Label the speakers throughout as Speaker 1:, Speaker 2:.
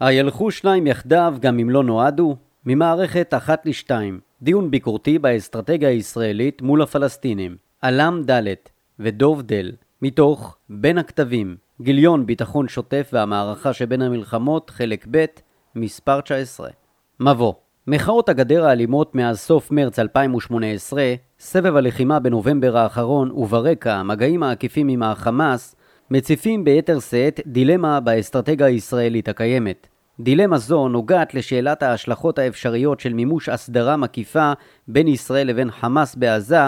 Speaker 1: הילכו שניים יחדיו גם אם לא נועדו? ממערכת אחת לשתיים, דיון ביקורתי באסטרטגיה הישראלית מול הפלסטינים, עלם ד' ודוב דל, מתוך בין הכתבים, גיליון ביטחון שוטף והמערכה שבין המלחמות, חלק ב', מספר 19. מבוא מחאות הגדר האלימות מאז סוף מרץ 2018, סבב הלחימה בנובמבר האחרון וברקע המגעים העקיפים עם החמאס, מציפים ביתר שאת דילמה באסטרטגיה הישראלית הקיימת. דילמה זו נוגעת לשאלת ההשלכות האפשריות של מימוש הסדרה מקיפה בין ישראל לבין חמאס בעזה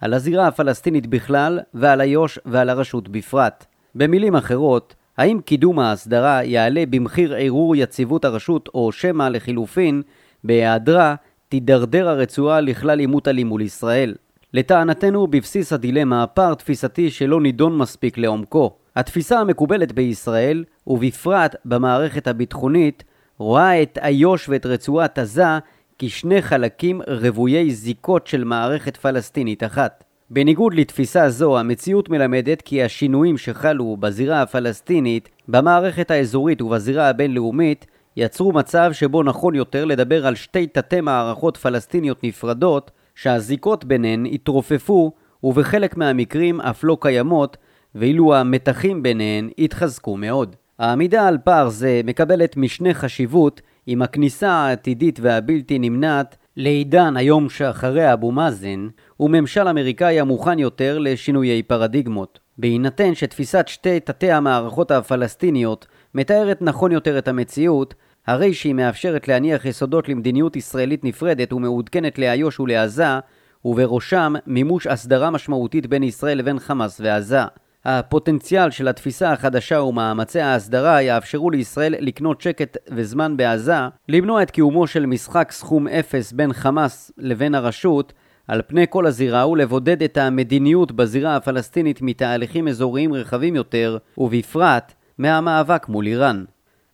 Speaker 1: על הזירה הפלסטינית בכלל ועל איו"ש ועל הרשות בפרט. במילים אחרות, האם קידום ההסדרה יעלה במחיר ערעור יציבות הרשות או שמא לחילופין, בהיעדרה תידרדר הרצועה לכלל עימות אלים מול ישראל. לטענתנו בבסיס הדילמה פער תפיסתי שלא נידון מספיק לעומקו. התפיסה המקובלת בישראל, ובפרט במערכת הביטחונית, רואה את איו"ש ואת רצועת עזה כשני חלקים רוויי זיקות של מערכת פלסטינית אחת. בניגוד לתפיסה זו, המציאות מלמדת כי השינויים שחלו בזירה הפלסטינית, במערכת האזורית ובזירה הבינלאומית, יצרו מצב שבו נכון יותר לדבר על שתי תתי מערכות פלסטיניות נפרדות, שהזיקות ביניהן התרופפו, ובחלק מהמקרים אף לא קיימות, ואילו המתחים ביניהן התחזקו מאוד. העמידה על פער זה מקבלת משנה חשיבות עם הכניסה העתידית והבלתי נמנעת לעידן היום שאחרי אבו מאזן, הוא ממשל אמריקאי המוכן יותר לשינויי פרדיגמות. בהינתן שתפיסת שתי תתי המערכות הפלסטיניות מתארת נכון יותר את המציאות, הרי שהיא מאפשרת להניח יסודות למדיניות ישראלית נפרדת ומעודכנת לאיו"ש ולעזה, ובראשם מימוש הסדרה משמעותית בין ישראל לבין חמאס ועזה. הפוטנציאל של התפיסה החדשה ומאמצי ההסדרה יאפשרו לישראל לקנות שקט וזמן בעזה, למנוע את קיומו של משחק סכום אפס בין חמאס לבין הרשות, על פני כל הזירה ולבודד את המדיניות בזירה הפלסטינית מתהליכים אזוריים רחבים יותר, ובפרט מהמאבק מול איראן.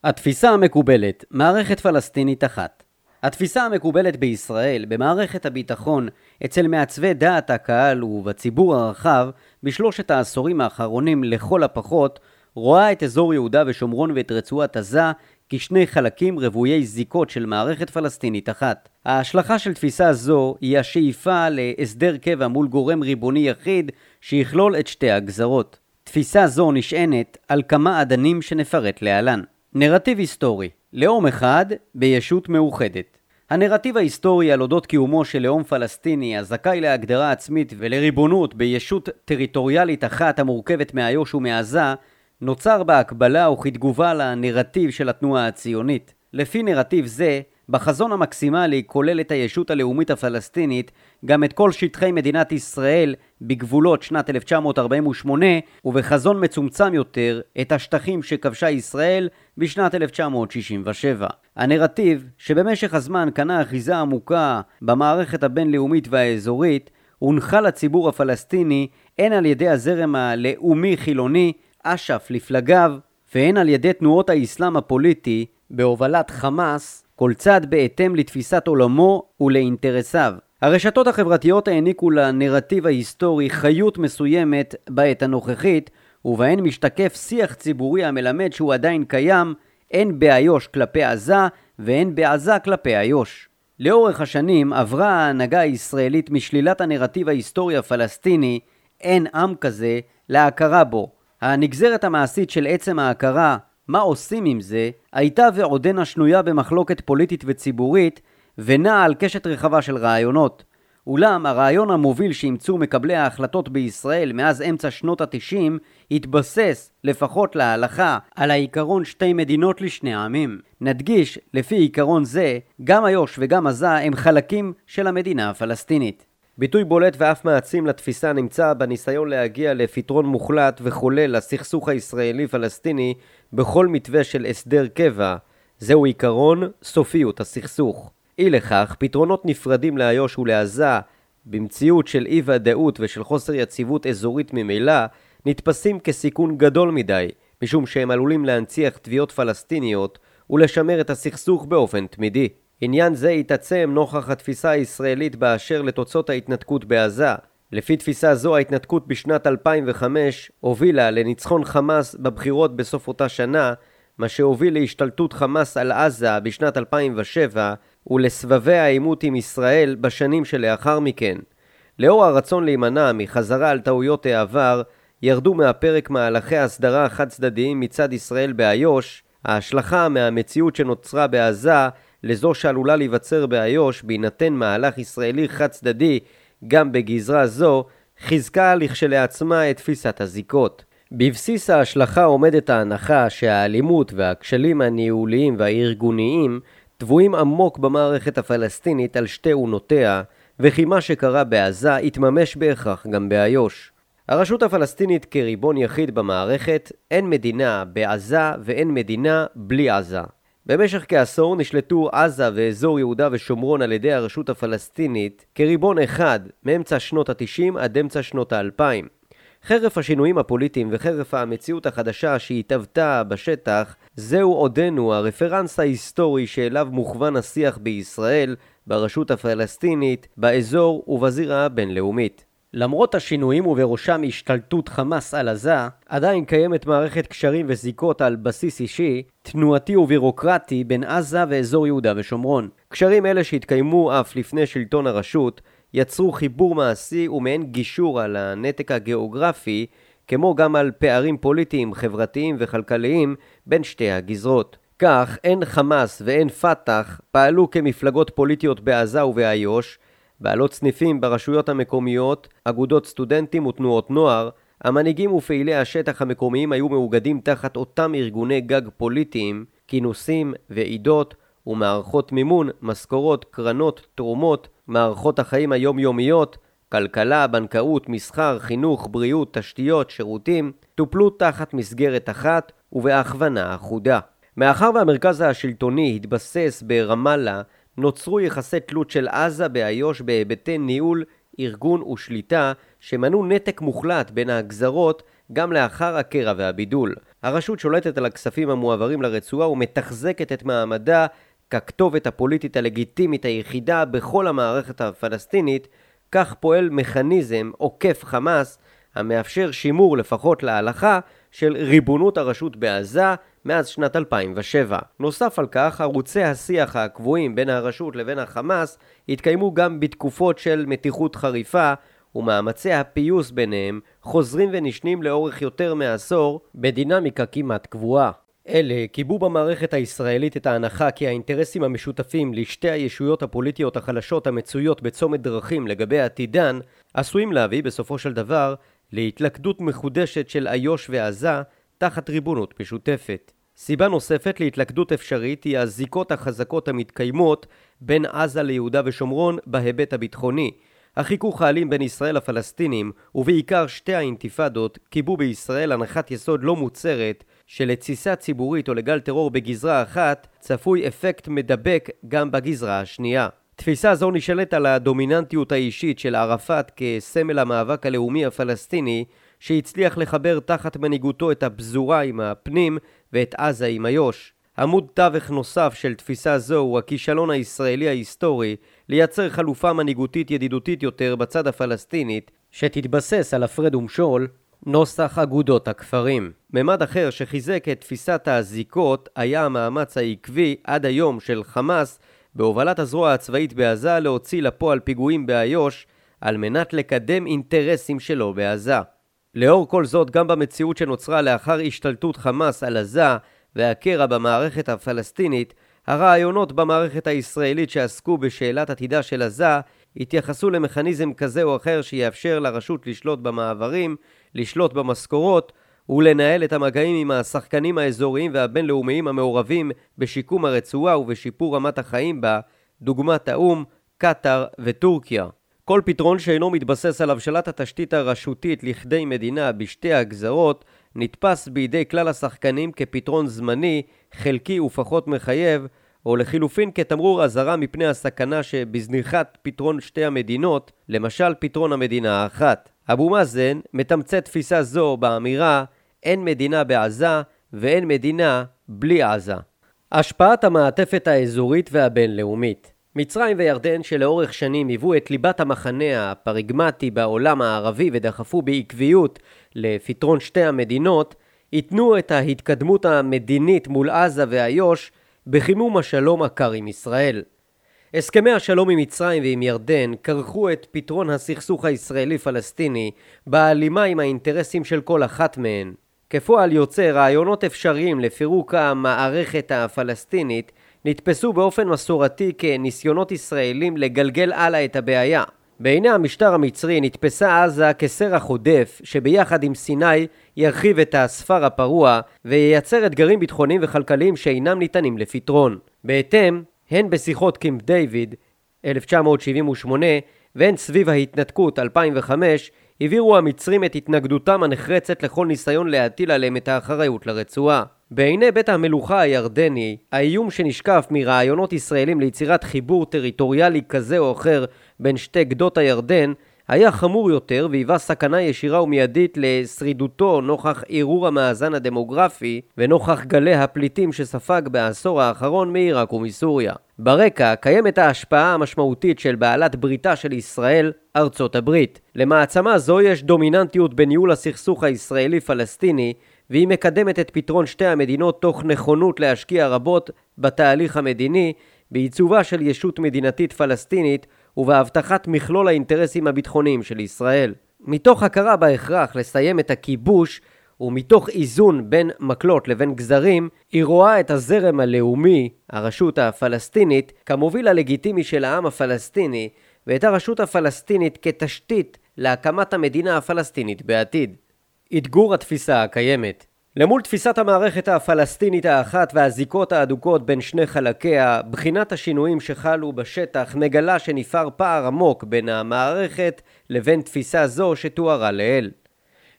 Speaker 1: התפיסה המקובלת, מערכת פלסטינית אחת. התפיסה המקובלת בישראל, במערכת הביטחון, אצל מעצבי דעת הקהל ובציבור הרחב, בשלושת העשורים האחרונים לכל הפחות, רואה את אזור יהודה ושומרון ואת רצועת עזה כשני חלקים רוויי זיקות של מערכת פלסטינית אחת. ההשלכה של תפיסה זו היא השאיפה להסדר קבע מול גורם ריבוני יחיד שיכלול את שתי הגזרות. תפיסה זו נשענת על כמה אדנים שנפרט להלן. נרטיב היסטורי לאום אחד בישות מאוחדת הנרטיב ההיסטורי על אודות קיומו של לאום פלסטיני הזכאי להגדרה עצמית ולריבונות בישות טריטוריאלית אחת המורכבת מאיו"ש ומעזה נוצר בהקבלה וכתגובה לנרטיב של התנועה הציונית. לפי נרטיב זה, בחזון המקסימלי כוללת הישות הלאומית הפלסטינית גם את כל שטחי מדינת ישראל בגבולות שנת 1948 ובחזון מצומצם יותר את השטחים שכבשה ישראל בשנת 1967. הנרטיב שבמשך הזמן קנה אחיזה עמוקה במערכת הבינלאומית והאזורית הונחה לציבור הפלסטיני הן על ידי הזרם הלאומי-חילוני אש"ף לפלגיו והן על ידי תנועות האסלאם הפוליטי בהובלת חמאס כל צד בהתאם לתפיסת עולמו ולאינטרסיו. הרשתות החברתיות העניקו לנרטיב ההיסטורי חיות מסוימת בעת הנוכחית, ובהן משתקף שיח ציבורי המלמד שהוא עדיין קיים, הן באיו"ש כלפי עזה והן בעזה כלפי איו"ש. לאורך השנים עברה ההנהגה הישראלית משלילת הנרטיב ההיסטורי הפלסטיני, אין עם כזה, להכרה בו. הנגזרת המעשית של עצם ההכרה מה עושים עם זה, הייתה ועודנה שנויה במחלוקת פוליטית וציבורית, ונעה על קשת רחבה של רעיונות. אולם הרעיון המוביל שאימצו מקבלי ההחלטות בישראל מאז אמצע שנות התשעים התבסס, לפחות להלכה, על העיקרון שתי מדינות לשני עמים. נדגיש, לפי עיקרון זה, גם איו"ש וגם עזה הם חלקים של המדינה הפלסטינית. ביטוי בולט ואף מעצים לתפיסה נמצא בניסיון להגיע לפתרון מוחלט וכולל לסכסוך הישראלי-פלסטיני בכל מתווה של הסדר קבע. זהו עיקרון סופיות הסכסוך. אי לכך, פתרונות נפרדים לאיו"ש ולעזה, במציאות של אי ודאות ושל חוסר יציבות אזורית ממילא, נתפסים כסיכון גדול מדי, משום שהם עלולים להנציח תביעות פלסטיניות ולשמר את הסכסוך באופן תמידי. עניין זה התעצם נוכח התפיסה הישראלית באשר לתוצאות ההתנתקות בעזה. לפי תפיסה זו ההתנתקות בשנת 2005 הובילה לניצחון חמאס בבחירות בסוף אותה שנה מה שהוביל להשתלטות חמאס על עזה בשנת 2007 ולסבבי העימות עם ישראל בשנים שלאחר מכן. לאור הרצון להימנע מחזרה על טעויות העבר, ירדו מהפרק מהלכי הסדרה חד צדדיים מצד ישראל באיו"ש, ההשלכה מהמציאות שנוצרה בעזה לזו שעלולה להיווצר באיו"ש בהינתן מהלך ישראלי חד צדדי גם בגזרה זו, חיזקה לכשלעצמה את תפיסת הזיקות. בבסיס ההשלכה עומדת ההנחה שהאלימות והכשלים הניהוליים והארגוניים טבועים עמוק במערכת הפלסטינית על שתי אונותיה, וכי מה שקרה בעזה יתממש בהכרח גם באיו"ש. הרשות הפלסטינית כריבון יחיד במערכת, אין מדינה בעזה ואין מדינה בלי עזה. במשך כעשור נשלטו עזה ואזור יהודה ושומרון על ידי הרשות הפלסטינית כריבון אחד מאמצע שנות ה-90 עד אמצע שנות ה-2000. חרף השינויים הפוליטיים וחרף המציאות החדשה שהתהוותה בשטח, זהו עודנו הרפרנס ההיסטורי שאליו מוכוון השיח בישראל, ברשות הפלסטינית, באזור ובזירה הבינלאומית. למרות השינויים ובראשם השתלטות חמאס על עזה, עדיין קיימת מערכת קשרים וזיקות על בסיס אישי, תנועתי ובירוקרטי בין עזה ואזור יהודה ושומרון. קשרים אלה שהתקיימו אף לפני שלטון הרשות, יצרו חיבור מעשי ומעין גישור על הנתק הגיאוגרפי, כמו גם על פערים פוליטיים, חברתיים וכלכליים בין שתי הגזרות. כך, הן חמאס והן פת"ח פעלו כמפלגות פוליטיות בעזה ובאיו"ש, בעלות סניפים ברשויות המקומיות, אגודות סטודנטים ותנועות נוער, המנהיגים ופעילי השטח המקומיים היו מאוגדים תחת אותם ארגוני גג פוליטיים, כינוסים, ועידות ומערכות מימון, משכורות, קרנות, תרומות, מערכות החיים היומיומיות, כלכלה, בנקאות, מסחר, חינוך, בריאות, תשתיות, שירותים, טופלו תחת מסגרת אחת ובהכוונה אחודה. מאחר והמרכז השלטוני התבסס ברמאללה נוצרו יחסי תלות של עזה באיו"ש בהיבטי ניהול, ארגון ושליטה שמנעו נתק מוחלט בין הגזרות גם לאחר הקרע והבידול. הרשות שולטת על הכספים המועברים לרצועה ומתחזקת את מעמדה ככתובת הפוליטית הלגיטימית היחידה בכל המערכת הפלסטינית, כך פועל מכניזם עוקף חמאס המאפשר שימור לפחות להלכה של ריבונות הרשות בעזה מאז שנת 2007. נוסף על כך, ערוצי השיח הקבועים בין הרשות לבין החמאס התקיימו גם בתקופות של מתיחות חריפה ומאמצי הפיוס ביניהם חוזרים ונשנים לאורך יותר מעשור בדינמיקה כמעט קבועה. אלה קיבו במערכת הישראלית את ההנחה כי האינטרסים המשותפים לשתי הישויות הפוליטיות החלשות המצויות בצומת דרכים לגבי עתידן עשויים להביא בסופו של דבר להתלכדות מחודשת של איו"ש ועזה תחת ריבונות משותפת. סיבה נוספת להתלכדות אפשרית היא הזיקות החזקות המתקיימות בין עזה ליהודה ושומרון בהיבט הביטחוני. החיכוך האלים בין ישראל לפלסטינים, ובעיקר שתי האינתיפאדות, קיבו בישראל הנחת יסוד לא מוצהרת שלתסיסה ציבורית או לגל טרור בגזרה אחת, צפוי אפקט מדבק גם בגזרה השנייה. תפיסה זו נשענת על הדומיננטיות האישית של ערפאת כסמל המאבק הלאומי הפלסטיני, שהצליח לחבר תחת מנהיגותו את הפזורה עם הפנים ואת עזה עם איו"ש. עמוד תווך נוסף של תפיסה זו הוא הכישלון הישראלי ההיסטורי לייצר חלופה מנהיגותית ידידותית יותר בצד הפלסטינית, שתתבסס על הפרד ומשול, נוסח אגודות הכפרים. ממד אחר שחיזק את תפיסת הזיקות היה המאמץ העקבי עד היום של חמאס בהובלת הזרוע הצבאית בעזה להוציא לפועל פיגועים באיו"ש על מנת לקדם אינטרסים שלו בעזה. לאור כל זאת, גם במציאות שנוצרה לאחר השתלטות חמאס על עזה והקרע במערכת הפלסטינית, הרעיונות במערכת הישראלית שעסקו בשאלת עתידה של עזה התייחסו למכניזם כזה או אחר שיאפשר לרשות לשלוט במעברים, לשלוט במשכורות ולנהל את המגעים עם השחקנים האזוריים והבינלאומיים המעורבים בשיקום הרצועה ובשיפור רמת החיים בה, דוגמת האו"ם, קטאר וטורקיה. כל פתרון שאינו מתבסס על הבשלת התשתית הרשותית לכדי מדינה בשתי הגזרות נתפס בידי כלל השחקנים כפתרון זמני, חלקי ופחות מחייב, או לחילופין כתמרור אזהרה מפני הסכנה שבזניחת פתרון שתי המדינות, למשל פתרון המדינה האחת. אבו מאזן מתמצת תפיסה זו באמירה אין מדינה בעזה ואין מדינה בלי עזה. השפעת המעטפת האזורית והבינלאומית מצרים וירדן שלאורך שנים היוו את ליבת המחנה הפרגמטי בעולם הערבי ודחפו בעקביות לפתרון שתי המדינות ייתנו את ההתקדמות המדינית מול עזה ואיו"ש בחימום השלום הקר עם ישראל. הסכמי השלום עם מצרים ועם ירדן כרכו את פתרון הסכסוך הישראלי-פלסטיני בהלימה עם האינטרסים של כל אחת מהן. כפועל יוצא, רעיונות אפשריים לפירוק המערכת הפלסטינית נתפסו באופן מסורתי כניסיונות ישראלים לגלגל הלאה את הבעיה. בעיני המשטר המצרי נתפסה עזה כסרח עודף שביחד עם סיני ירחיב את הספר הפרוע וייצר אתגרים ביטחוניים וכלכליים שאינם ניתנים לפתרון. בהתאם, הן בשיחות קים דיוויד 1978 והן סביב ההתנתקות 2005 הבהירו המצרים את התנגדותם הנחרצת לכל ניסיון להטיל עליהם את האחריות לרצועה. בעיני בית המלוכה הירדני, האיום שנשקף מרעיונות ישראלים ליצירת חיבור טריטוריאלי כזה או אחר בין שתי גדות הירדן היה חמור יותר והיווה סכנה ישירה ומיידית לשרידותו נוכח ערעור המאזן הדמוגרפי ונוכח גלי הפליטים שספג בעשור האחרון מעיראק ומסוריה. ברקע קיימת ההשפעה המשמעותית של בעלת בריתה של ישראל, ארצות הברית. למעצמה זו יש דומיננטיות בניהול הסכסוך הישראלי-פלסטיני והיא מקדמת את פתרון שתי המדינות תוך נכונות להשקיע רבות בתהליך המדיני בעיצובה של ישות מדינתית פלסטינית ובהבטחת מכלול האינטרסים הביטחוניים של ישראל. מתוך הכרה בהכרח לסיים את הכיבוש ומתוך איזון בין מקלות לבין גזרים, היא רואה את הזרם הלאומי, הרשות הפלסטינית, כמוביל הלגיטימי של העם הפלסטיני, ואת הרשות הפלסטינית כתשתית להקמת המדינה הפלסטינית בעתיד. אתגור התפיסה הקיימת למול תפיסת המערכת הפלסטינית האחת והזיקות ההדוקות בין שני חלקיה, בחינת השינויים שחלו בשטח מגלה שנפער פער עמוק בין המערכת לבין תפיסה זו שתוארה לעיל.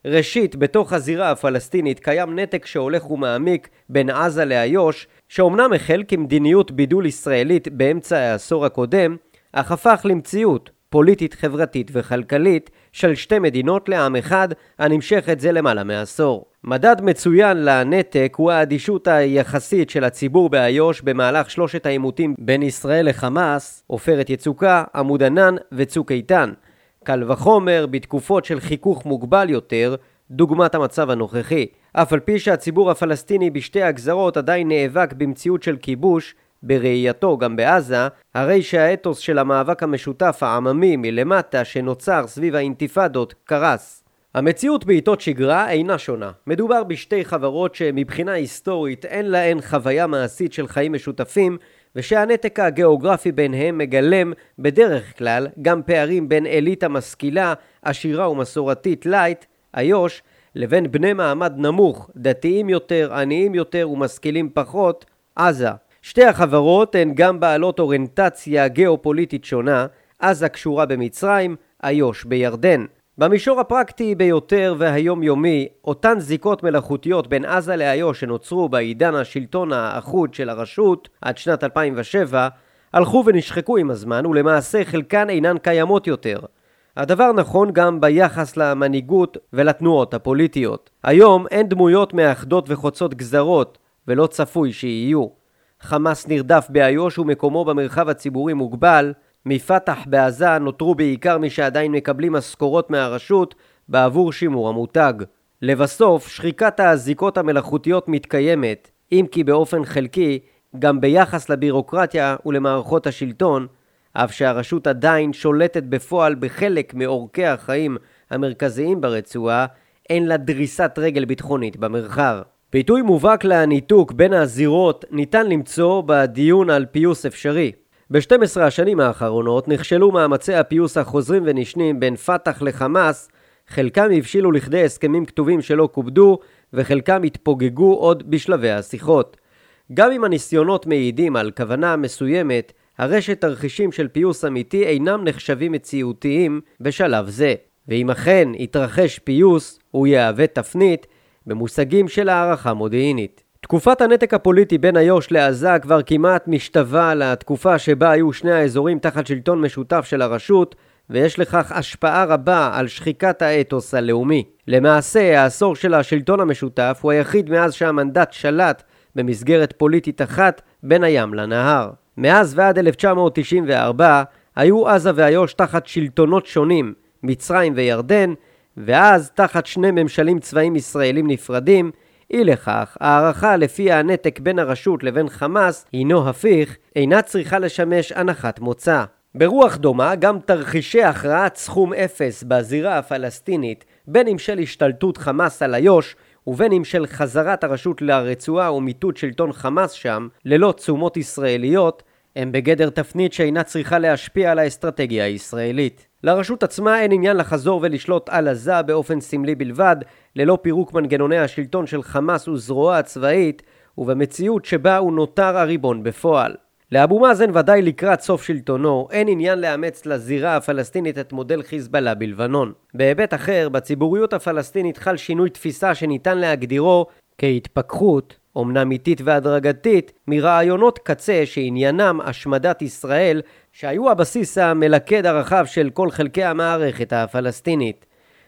Speaker 1: ראשית, בתוך הזירה הפלסטינית קיים נתק שהולך ומעמיק בין עזה לאיו"ש, שאומנם החל כמדיניות בידול ישראלית באמצע העשור הקודם, אך הפך למציאות פוליטית, חברתית וכלכלית של שתי מדינות לעם אחד הנמשכת זה למעלה מעשור. מדד מצוין לנתק הוא האדישות היחסית של הציבור באיו"ש במהלך שלושת העימותים בין ישראל לחמאס, עופרת יצוקה, עמוד ענן וצוק איתן. קל וחומר בתקופות של חיכוך מוגבל יותר, דוגמת המצב הנוכחי. אף על פי שהציבור הפלסטיני בשתי הגזרות עדיין נאבק במציאות של כיבוש, בראייתו גם בעזה, הרי שהאתוס של המאבק המשותף העממי מלמטה שנוצר סביב האינתיפאדות קרס. המציאות בעיתות שגרה אינה שונה. מדובר בשתי חברות שמבחינה היסטורית אין להן חוויה מעשית של חיים משותפים ושהנתק הגיאוגרפי ביניהם מגלם בדרך כלל גם פערים בין אליטה משכילה, עשירה ומסורתית light, איו"ש, לבין בני מעמד נמוך, דתיים יותר, עניים יותר ומשכילים פחות, עזה. שתי החברות הן גם בעלות אוריינטציה גיאופוליטית שונה, עזה קשורה במצרים, איו"ש בירדן. במישור הפרקטי ביותר והיומיומי, אותן זיקות מלאכותיות בין עזה לאיו"ש שנוצרו בעידן השלטון האחוד של הרשות עד שנת 2007, הלכו ונשחקו עם הזמן ולמעשה חלקן אינן קיימות יותר. הדבר נכון גם ביחס למנהיגות ולתנועות הפוליטיות. היום אין דמויות מאחדות וחוצות גזרות, ולא צפוי שיהיו. חמאס נרדף באיו"ש ומקומו במרחב הציבורי מוגבל, מפתח בעזה נותרו בעיקר מי שעדיין מקבלים משכורות מהרשות בעבור שימור המותג. לבסוף, שחיקת הזיקות המלאכותיות מתקיימת, אם כי באופן חלקי, גם ביחס לבירוקרטיה ולמערכות השלטון, אף שהרשות עדיין שולטת בפועל בחלק מאורכי החיים המרכזיים ברצועה, אין לה דריסת רגל ביטחונית במרחב. ביטוי מובהק לניתוק בין הזירות ניתן למצוא בדיון על פיוס אפשרי. ב-12 השנים האחרונות נכשלו מאמצי הפיוס החוזרים ונשנים בין פת"ח לחמאס, חלקם הבשילו לכדי הסכמים כתובים שלא כובדו, וחלקם התפוגגו עוד בשלבי השיחות. גם אם הניסיונות מעידים על כוונה מסוימת, הרשת תרחישים של פיוס אמיתי אינם נחשבים מציאותיים בשלב זה. ואם אכן יתרחש פיוס, הוא יהווה תפנית במושגים של הערכה מודיעינית. תקופת הנתק הפוליטי בין איו"ש לעזה כבר כמעט משתווה לתקופה שבה היו שני האזורים תחת שלטון משותף של הרשות, ויש לכך השפעה רבה על שחיקת האתוס הלאומי. למעשה, העשור של השלטון המשותף הוא היחיד מאז שהמנדט שלט במסגרת פוליטית אחת בין הים לנהר. מאז ועד 1994 היו עזה ואיו"ש תחת שלטונות שונים, מצרים וירדן, ואז תחת שני ממשלים צבאיים ישראלים נפרדים, אי לכך, הערכה לפי הנתק בין הרשות לבין חמאס הינו הפיך, אינה צריכה לשמש הנחת מוצא. ברוח דומה, גם תרחישי הכרעת סכום אפס בזירה הפלסטינית, בין אם של השתלטות חמאס על איו"ש, ובין אם של חזרת הרשות לרצועה ומיטוט שלטון חמאס שם, ללא תשומות ישראליות, הם בגדר תפנית שאינה צריכה להשפיע על האסטרטגיה הישראלית. לרשות עצמה אין עניין לחזור ולשלוט על עזה באופן סמלי בלבד, ללא פירוק מנגנוני השלטון של חמאס וזרוע הצבאית, ובמציאות שבה הוא נותר הריבון בפועל. לאבו מאזן ודאי לקראת סוף שלטונו, אין עניין לאמץ לזירה הפלסטינית את מודל חיזבאללה בלבנון. בהיבט אחר, בציבוריות הפלסטינית חל שינוי תפיסה שניתן להגדירו כהתפכחות, אומנם איטית והדרגתית, מרעיונות קצה שעניינם השמדת ישראל, שהיו הבסיס המלכד הרחב של כל חלקי המערכת הפלסטינית.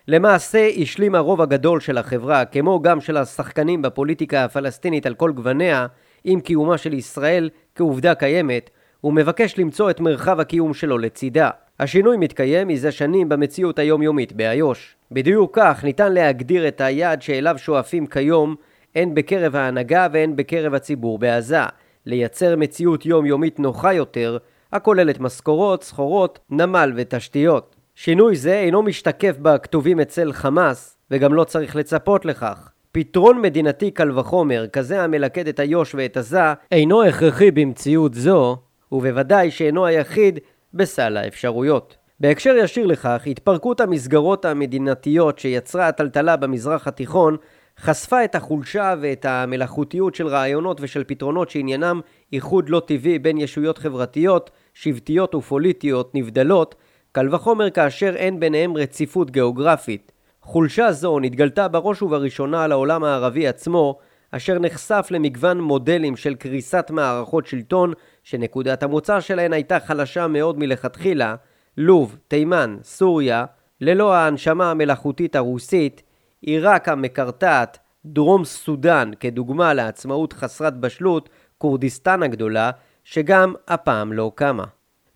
Speaker 1: למעשה השלים הרוב הגדול של החברה, כמו גם של השחקנים בפוליטיקה הפלסטינית על כל גווניה, עם קיומה של ישראל כעובדה קיימת, ומבקש למצוא את מרחב הקיום שלו לצידה. השינוי מתקיים מזה שנים במציאות היומיומית באיו"ש. בדיוק כך ניתן להגדיר את היעד שאליו שואפים כיום הן בקרב ההנהגה והן בקרב הציבור בעזה, לייצר מציאות יומיומית נוחה יותר, הכוללת משכורות, סחורות, נמל ותשתיות. שינוי זה אינו משתקף בכתובים אצל חמאס, וגם לא צריך לצפות לכך. פתרון מדינתי קל וחומר, כזה המלכד את איו"ש ואת עזה, אינו הכרחי במציאות זו, ובוודאי שאינו היחיד בסל האפשרויות. בהקשר ישיר לכך, התפרקות המסגרות המדינתיות שיצרה הטלטלה במזרח התיכון חשפה את החולשה ואת המלאכותיות של רעיונות ושל פתרונות שעניינם איחוד לא טבעי בין ישויות חברתיות, שבטיות ופוליטיות נבדלות, קל וחומר כאשר אין ביניהם רציפות גיאוגרפית. חולשה זו נתגלתה בראש ובראשונה על העולם הערבי עצמו, אשר נחשף למגוון מודלים של קריסת מערכות שלטון, שנקודת המוצא שלהן הייתה חלשה מאוד מלכתחילה, לוב, תימן, סוריה, ללא ההנשמה המלאכותית הרוסית, עיראק המקרטעת, דרום סודאן כדוגמה לעצמאות חסרת בשלות, כורדיסטן הגדולה, שגם הפעם לא קמה.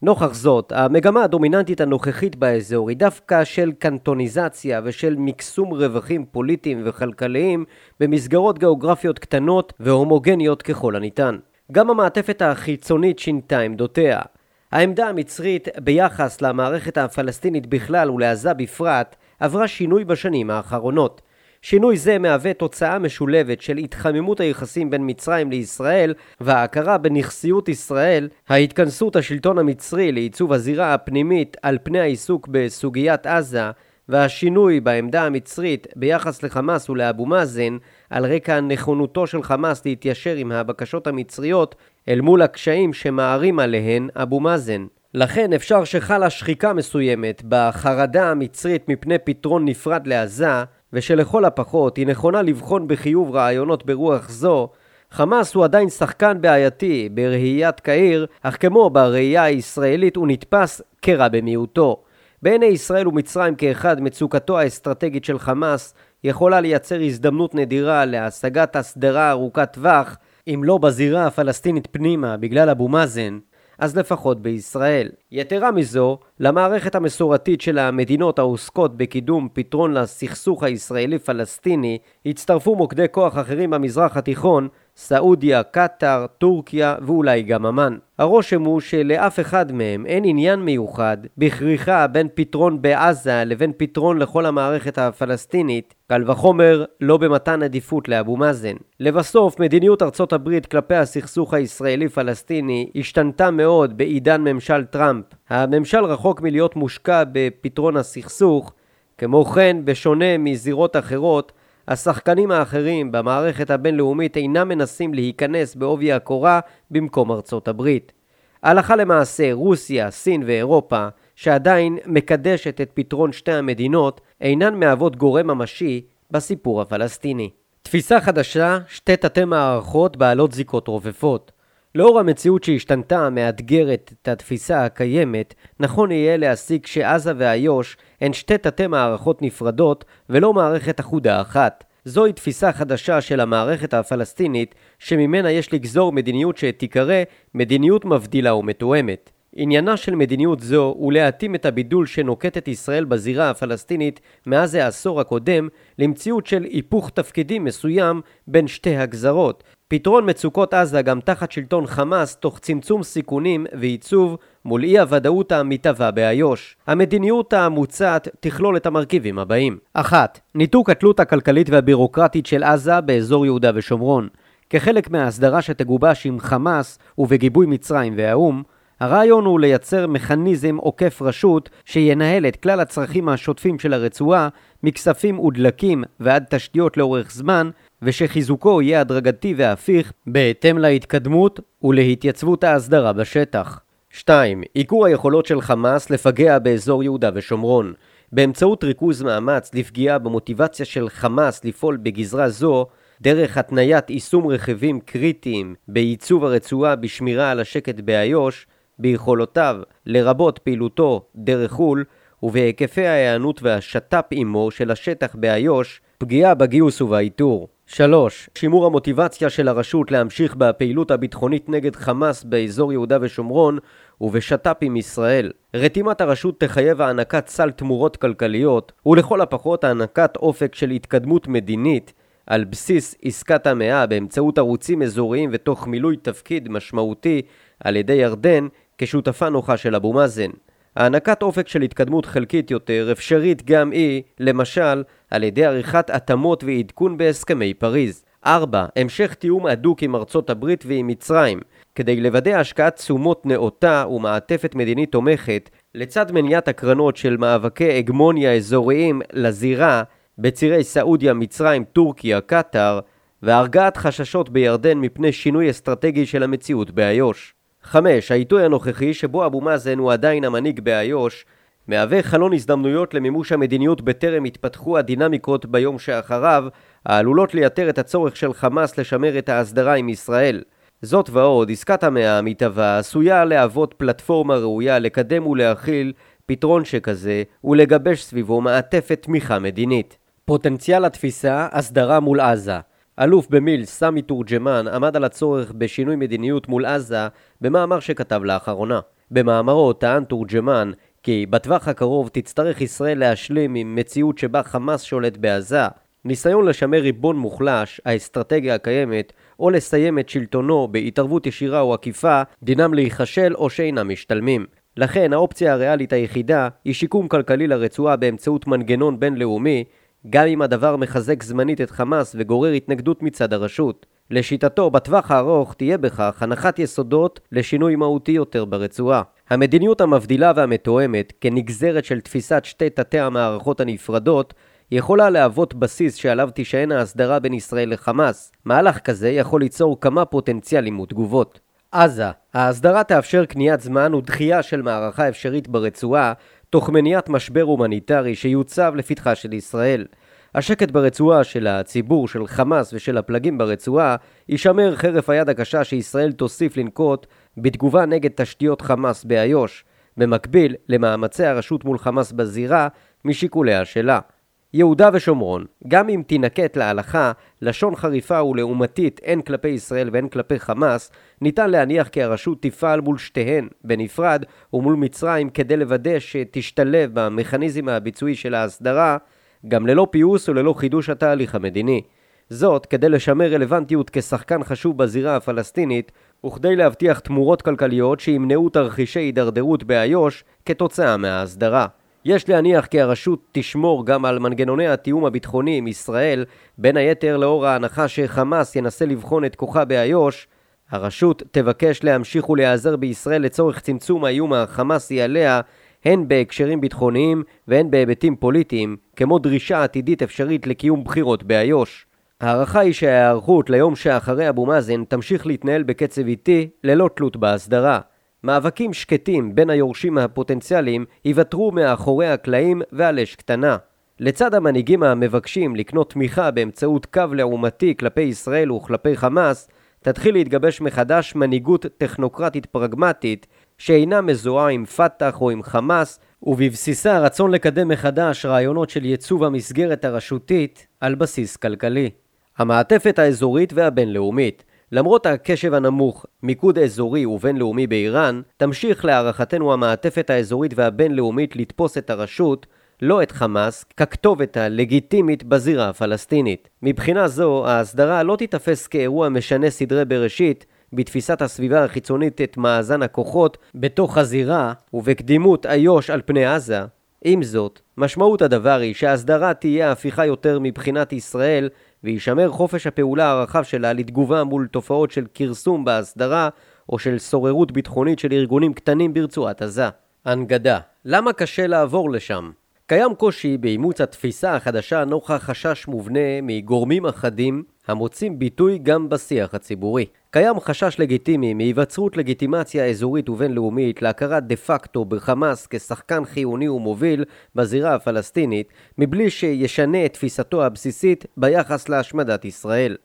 Speaker 1: נוכח זאת, המגמה הדומיננטית הנוכחית באזור היא דווקא של קנטוניזציה ושל מקסום רווחים פוליטיים וכלכליים במסגרות גיאוגרפיות קטנות והומוגניות ככל הניתן. גם המעטפת החיצונית שינתה עמדותיה. העמדה המצרית ביחס למערכת הפלסטינית בכלל ולעזה בפרט עברה שינוי בשנים האחרונות. שינוי זה מהווה תוצאה משולבת של התחממות היחסים בין מצרים לישראל וההכרה בנכסיות ישראל, ההתכנסות השלטון המצרי לעיצוב הזירה הפנימית על פני העיסוק בסוגיית עזה והשינוי בעמדה המצרית ביחס לחמאס ולאבו מאזן על רקע נכונותו של חמאס להתיישר עם הבקשות המצריות אל מול הקשיים שמערים עליהן אבו מאזן. לכן אפשר שחלה שחיקה מסוימת בחרדה המצרית מפני פתרון נפרד לעזה ושלכל הפחות היא נכונה לבחון בחיוב רעיונות ברוח זו, חמאס הוא עדיין שחקן בעייתי בראיית קהיר, אך כמו בראייה הישראלית הוא נתפס כרע במיעוטו. בעיני ישראל ומצרים כאחד, מצוקתו האסטרטגית של חמאס יכולה לייצר הזדמנות נדירה להשגת הסדרה ארוכת טווח, אם לא בזירה הפלסטינית פנימה בגלל אבו מאזן, אז לפחות בישראל. יתרה מזו, למערכת המסורתית של המדינות העוסקות בקידום פתרון לסכסוך הישראלי-פלסטיני הצטרפו מוקדי כוח אחרים במזרח התיכון, סעודיה, קטאר, טורקיה ואולי גם אמ"ן. הרושם הוא שלאף אחד מהם אין עניין מיוחד בכריכה בין פתרון בעזה לבין פתרון לכל המערכת הפלסטינית, קל וחומר לא במתן עדיפות לאבו מאזן. לבסוף, מדיניות ארצות הברית כלפי הסכסוך הישראלי-פלסטיני השתנתה מאוד בעידן ממשל טראמפ. הממשל רחוק מלהיות מושקע בפתרון הסכסוך, כמו כן, בשונה מזירות אחרות, השחקנים האחרים במערכת הבינלאומית אינם מנסים להיכנס בעובי הקורה במקום ארצות הברית. הלכה למעשה, רוסיה, סין ואירופה, שעדיין מקדשת את פתרון שתי המדינות, אינן מהוות גורם ממשי בסיפור הפלסטיני. תפיסה חדשה, שתי תתי מערכות בעלות זיקות רופפות. לאור המציאות שהשתנתה המאתגרת את התפיסה הקיימת, נכון יהיה להסיק שעזה ואיו"ש הן שתי תתי מערכות נפרדות ולא מערכת אחודה אחת. זוהי תפיסה חדשה של המערכת הפלסטינית, שממנה יש לגזור מדיניות שתיקרא מדיניות מבדילה ומתואמת. עניינה של מדיניות זו הוא להתאים את הבידול שנוקטת ישראל בזירה הפלסטינית מאז העשור הקודם למציאות של היפוך תפקידים מסוים בין שתי הגזרות. פתרון מצוקות עזה גם תחת שלטון חמאס תוך צמצום סיכונים ועיצוב מול אי הוודאות המתהווה באיו"ש. המדיניות המוצעת תכלול את המרכיבים הבאים 1. ניתוק התלות הכלכלית והבירוקרטית של עזה באזור יהודה ושומרון. כחלק מההסדרה שתגובש עם חמאס ובגיבוי מצרים והאו"ם, הרעיון הוא לייצר מכניזם עוקף רשות שינהל את כלל הצרכים השוטפים של הרצועה, מכספים ודלקים ועד תשתיות לאורך זמן, ושחיזוקו יהיה הדרגתי והפיך בהתאם להתקדמות ולהתייצבות ההסדרה בשטח. 2. עיקור היכולות של חמאס לפגע באזור יהודה ושומרון. באמצעות ריכוז מאמץ לפגיעה במוטיבציה של חמאס לפעול בגזרה זו, דרך התניית יישום רכיבים קריטיים בעיצוב הרצועה בשמירה על השקט באיו"ש, ביכולותיו, לרבות פעילותו דרך חו"ל, ובהיקפי ההיענות והשת"פ עמו של השטח באיו"ש, פגיעה בגיוס ובאיתור. 3. שימור המוטיבציה של הרשות להמשיך בפעילות הביטחונית נגד חמאס באזור יהודה ושומרון ובשת"פ עם ישראל. רתימת הרשות תחייב הענקת סל תמורות כלכליות ולכל הפחות הענקת אופק של התקדמות מדינית על בסיס עסקת המאה באמצעות ערוצים אזוריים ותוך מילוי תפקיד משמעותי על ידי ירדן כשותפה נוחה של אבו מאזן. הענקת אופק של התקדמות חלקית יותר אפשרית גם היא, למשל, על ידי עריכת התאמות ועדכון בהסכמי פריז. 4. המשך תיאום הדוק עם ארצות הברית ועם מצרים, כדי לוודא השקעת תשומות נאותה ומעטפת מדינית תומכת, לצד מניעת הקרנות של מאבקי הגמוניה אזוריים לזירה בצירי סעודיה, מצרים, טורקיה, קטאר, והרגעת חששות בירדן מפני שינוי אסטרטגי של המציאות באיו"ש. 5. העיתוי הנוכחי שבו אבו מאזן הוא עדיין המנהיג באיו"ש מהווה חלון הזדמנויות למימוש המדיניות בטרם יתפתחו הדינמיקות ביום שאחריו העלולות לייתר את הצורך של חמאס לשמר את ההסדרה עם ישראל. זאת ועוד, עסקת המאה המתהווה עשויה להוות פלטפורמה ראויה לקדם ולהכיל פתרון שכזה ולגבש סביבו מעטפת תמיכה מדינית. פוטנציאל התפיסה, הסדרה מול עזה אלוף במיל סמי תורג'מן עמד על הצורך בשינוי מדיניות מול עזה במאמר שכתב לאחרונה. במאמרו טען תורג'מן כי בטווח הקרוב תצטרך ישראל להשלים עם מציאות שבה חמאס שולט בעזה, ניסיון לשמר ריבון מוחלש, האסטרטגיה הקיימת, או לסיים את שלטונו בהתערבות ישירה או עקיפה, דינם להיכשל או שאינם משתלמים. לכן האופציה הריאלית היחידה היא שיקום כלכלי לרצועה באמצעות מנגנון בינלאומי גם אם הדבר מחזק זמנית את חמאס וגורר התנגדות מצד הרשות. לשיטתו, בטווח הארוך תהיה בכך הנחת יסודות לשינוי מהותי יותר ברצועה. המדיניות המבדילה והמתואמת, כנגזרת של תפיסת שתי תתי המערכות הנפרדות, יכולה להוות בסיס שעליו תישען ההסדרה בין ישראל לחמאס. מהלך כזה יכול ליצור כמה פוטנציאלים ותגובות. עזה ההסדרה תאפשר קניית זמן ודחייה של מערכה אפשרית ברצועה תוך מניעת משבר הומניטרי שיוצב לפתחה של ישראל. השקט ברצועה של הציבור, של חמאס ושל הפלגים ברצועה יישמר חרף היד הקשה שישראל תוסיף לנקוט בתגובה נגד תשתיות חמאס באיו"ש, במקביל למאמצי הרשות מול חמאס בזירה משיקוליה שלה. יהודה ושומרון, גם אם תינקט להלכה לשון חריפה ולעומתית הן כלפי ישראל והן כלפי חמאס, ניתן להניח כי הרשות תפעל מול שתיהן בנפרד ומול מצרים כדי לוודא שתשתלב במכניזם הביצועי של ההסדרה, גם ללא פיוס וללא חידוש התהליך המדיני. זאת כדי לשמר רלוונטיות כשחקן חשוב בזירה הפלסטינית וכדי להבטיח תמורות כלכליות שימנעו תרחישי הידרדרות באיו"ש כתוצאה מההסדרה. יש להניח כי הרשות תשמור גם על מנגנוני התיאום הביטחוני עם ישראל, בין היתר לאור ההנחה שחמאס ינסה לבחון את כוחה באיו"ש, הרשות תבקש להמשיך ולהיעזר בישראל לצורך צמצום האיום החמאסי עליה, הן בהקשרים ביטחוניים והן בהיבטים פוליטיים, כמו דרישה עתידית אפשרית לקיום בחירות באיו"ש. ההערכה היא שההיערכות ליום שאחרי אבו מאזן תמשיך להתנהל בקצב איטי, ללא תלות בהסדרה. מאבקים שקטים בין היורשים הפוטנציאליים ייוותרו מאחורי הקלעים ועל אש קטנה. לצד המנהיגים המבקשים לקנות תמיכה באמצעות קו לעומתי כלפי ישראל וכלפי חמאס, תתחיל להתגבש מחדש מנהיגות טכנוקרטית פרגמטית שאינה מזוהה עם פת"ח או עם חמאס, ובבסיסה רצון לקדם מחדש רעיונות של ייצוב המסגרת הרשותית על בסיס כלכלי. המעטפת האזורית והבינלאומית למרות הקשב הנמוך, מיקוד אזורי ובינלאומי באיראן, תמשיך להערכתנו המעטפת האזורית והבינלאומית לתפוס את הרשות, לא את חמאס, ככתובת הלגיטימית בזירה הפלסטינית. מבחינה זו, ההסדרה לא תיתפס כאירוע משנה סדרי בראשית, בתפיסת הסביבה החיצונית את מאזן הכוחות בתוך הזירה ובקדימות איו"ש על פני עזה. עם זאת, משמעות הדבר היא שההסדרה תהיה הפיכה יותר מבחינת ישראל וישמר חופש הפעולה הרחב שלה לתגובה מול תופעות של כרסום בהסדרה או של סוררות ביטחונית של ארגונים קטנים ברצועת עזה. הנגדה למה קשה לעבור לשם? קיים קושי באימוץ התפיסה החדשה נוכח חשש מובנה מגורמים אחדים המוצאים ביטוי גם בשיח הציבורי. קיים חשש לגיטימי מהיווצרות לגיטימציה אזורית ובינלאומית להכרת דה פקטו בחמאס כשחקן חיוני ומוביל בזירה הפלסטינית, מבלי שישנה את תפיסתו הבסיסית ביחס להשמדת ישראל.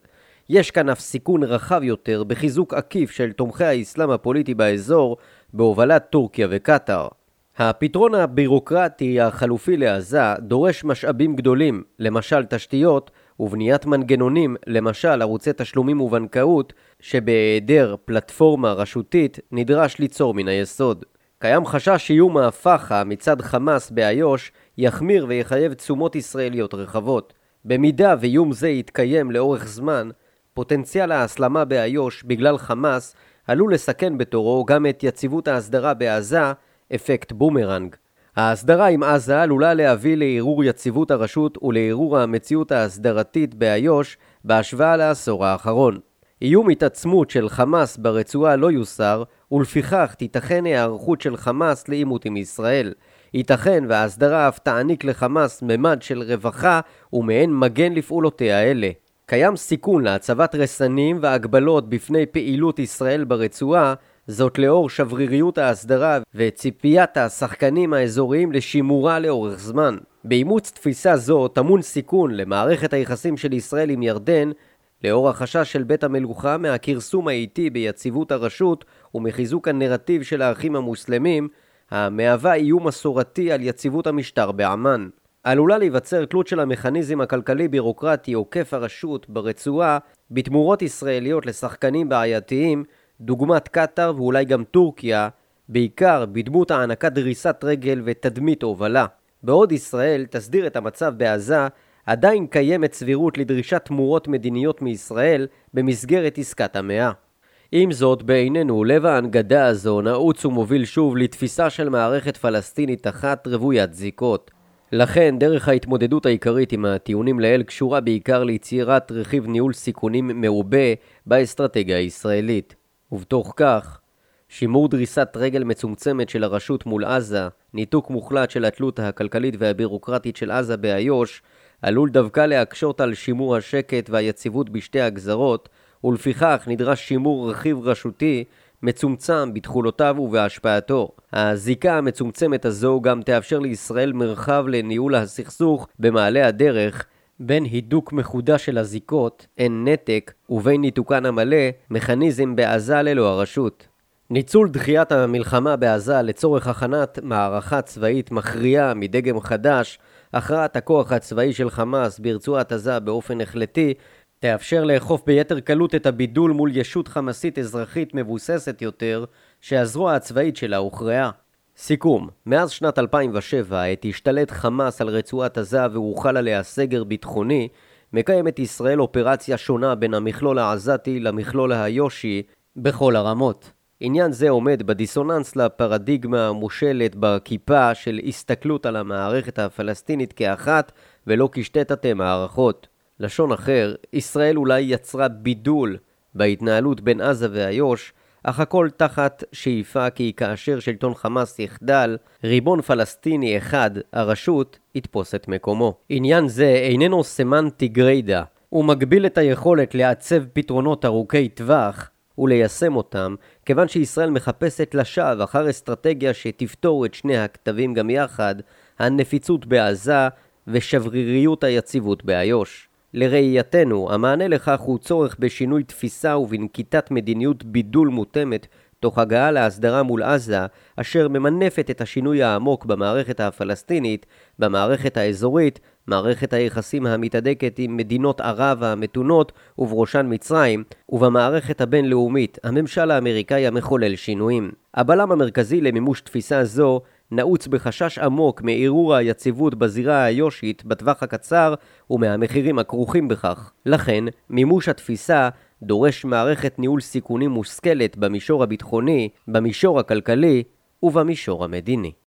Speaker 1: יש כאן אף סיכון רחב יותר בחיזוק עקיף של תומכי האסלאם הפוליטי באזור בהובלת טורקיה וקטאר. הפתרון הבירוקרטי החלופי לעזה דורש משאבים גדולים, למשל תשתיות, ובניית מנגנונים, למשל ערוצי תשלומים ובנקאות, שבהיעדר פלטפורמה רשותית נדרש ליצור מן היסוד. קיים חשש שאיום ההפחה מצד חמאס באיו"ש יחמיר ויחייב תשומות ישראליות רחבות. במידה ואיום זה יתקיים לאורך זמן, פוטנציאל ההסלמה באיו"ש בגלל חמאס עלול לסכן בתורו גם את יציבות ההסדרה בעזה, אפקט בומרנג. ההסדרה עם עזה עלולה להביא לערעור יציבות הרשות ולערעור המציאות ההסדרתית באיו"ש בהשוואה לעשור האחרון. איום התעצמות של חמאס ברצועה לא יוסר, ולפיכך תיתכן היערכות של חמאס לעימות עם ישראל. ייתכן וההסדרה אף תעניק לחמאס ממד של רווחה ומעין מגן לפעולותיה אלה. קיים סיכון להצבת רסנים והגבלות בפני פעילות ישראל ברצועה, זאת לאור שבריריות ההסדרה וציפיית השחקנים האזוריים לשימורה לאורך זמן. באימוץ תפיסה זו טמון סיכון למערכת היחסים של ישראל עם ירדן לאור החשש של בית המלוכה מהכרסום האיטי ביציבות הרשות ומחיזוק הנרטיב של האחים המוסלמים, המהווה איום מסורתי על יציבות המשטר בעמאן. עלולה להיווצר תלות של המכניזם הכלכלי-בירוקרטי עוקף הרשות ברצועה בתמורות ישראליות לשחקנים בעייתיים דוגמת קטאר ואולי גם טורקיה, בעיקר בדמות הענקת דריסת רגל ותדמית הובלה. בעוד ישראל תסדיר את המצב בעזה, עדיין קיימת סבירות לדרישת תמורות מדיניות מישראל במסגרת עסקת המאה. עם זאת, בעינינו, לב ההנגדה הזו נעוץ ומוביל שוב לתפיסה של מערכת פלסטינית אחת רוויית זיקות. לכן, דרך ההתמודדות העיקרית עם הטיעונים לעיל קשורה בעיקר ליצירת רכיב ניהול סיכונים מעובה באסטרטגיה הישראלית. ובתוך כך, שימור דריסת רגל מצומצמת של הרשות מול עזה, ניתוק מוחלט של התלות הכלכלית והבירוקרטית של עזה באיו"ש, עלול דווקא להקשות על שימור השקט והיציבות בשתי הגזרות, ולפיכך נדרש שימור רכיב רשותי מצומצם בתכולותיו ובהשפעתו. הזיקה המצומצמת הזו גם תאפשר לישראל מרחב לניהול הסכסוך במעלה הדרך, בין הידוק מחודש של הזיקות, אין נתק, ובין ניתוקן המלא, מכניזם בעזה ללא הרשות. ניצול דחיית המלחמה בעזה לצורך הכנת מערכה צבאית מכריעה מדגם חדש, הכרעת הכוח הצבאי של חמאס ברצועת עזה באופן החלטי, תאפשר לאכוף ביתר קלות את הבידול מול ישות חמאסית אזרחית מבוססת יותר, שהזרוע הצבאית שלה הוכרעה. סיכום, מאז שנת 2007, עת השתלט חמאס על רצועת עזה והוחל עליה סגר ביטחוני, מקיימת ישראל אופרציה שונה בין המכלול העזתי למכלול היושי בכל הרמות. עניין זה עומד בדיסוננס לפרדיגמה המושלת בכיפה של הסתכלות על המערכת הפלסטינית כאחת ולא כשתי תתי מערכות. לשון אחר, ישראל אולי יצרה בידול בהתנהלות בין עזה ואיו"ש אך הכל תחת שאיפה כי כאשר שלטון חמאס יחדל, ריבון פלסטיני אחד, הרשות, יתפוס את מקומו. עניין זה איננו סמנטי גריידא, הוא מגביל את היכולת לעצב פתרונות ארוכי טווח וליישם אותם, כיוון שישראל מחפשת לשווא אחר אסטרטגיה שתפתור את שני הכתבים גם יחד, הנפיצות בעזה ושבריריות היציבות באיו"ש. לראייתנו, המענה לכך הוא צורך בשינוי תפיסה ובנקיטת מדיניות בידול מותאמת תוך הגעה להסדרה מול עזה, אשר ממנפת את השינוי העמוק במערכת הפלסטינית, במערכת האזורית מערכת היחסים המתהדקת עם מדינות ערב המתונות ובראשן מצרים, ובמערכת הבינלאומית הממשל האמריקאי המחולל שינויים. הבלם המרכזי למימוש תפיסה זו נעוץ בחשש עמוק מערעור היציבות בזירה האיושית בטווח הקצר ומהמחירים הכרוכים בכך. לכן, מימוש התפיסה דורש מערכת ניהול סיכונים מושכלת במישור הביטחוני, במישור הכלכלי ובמישור המדיני.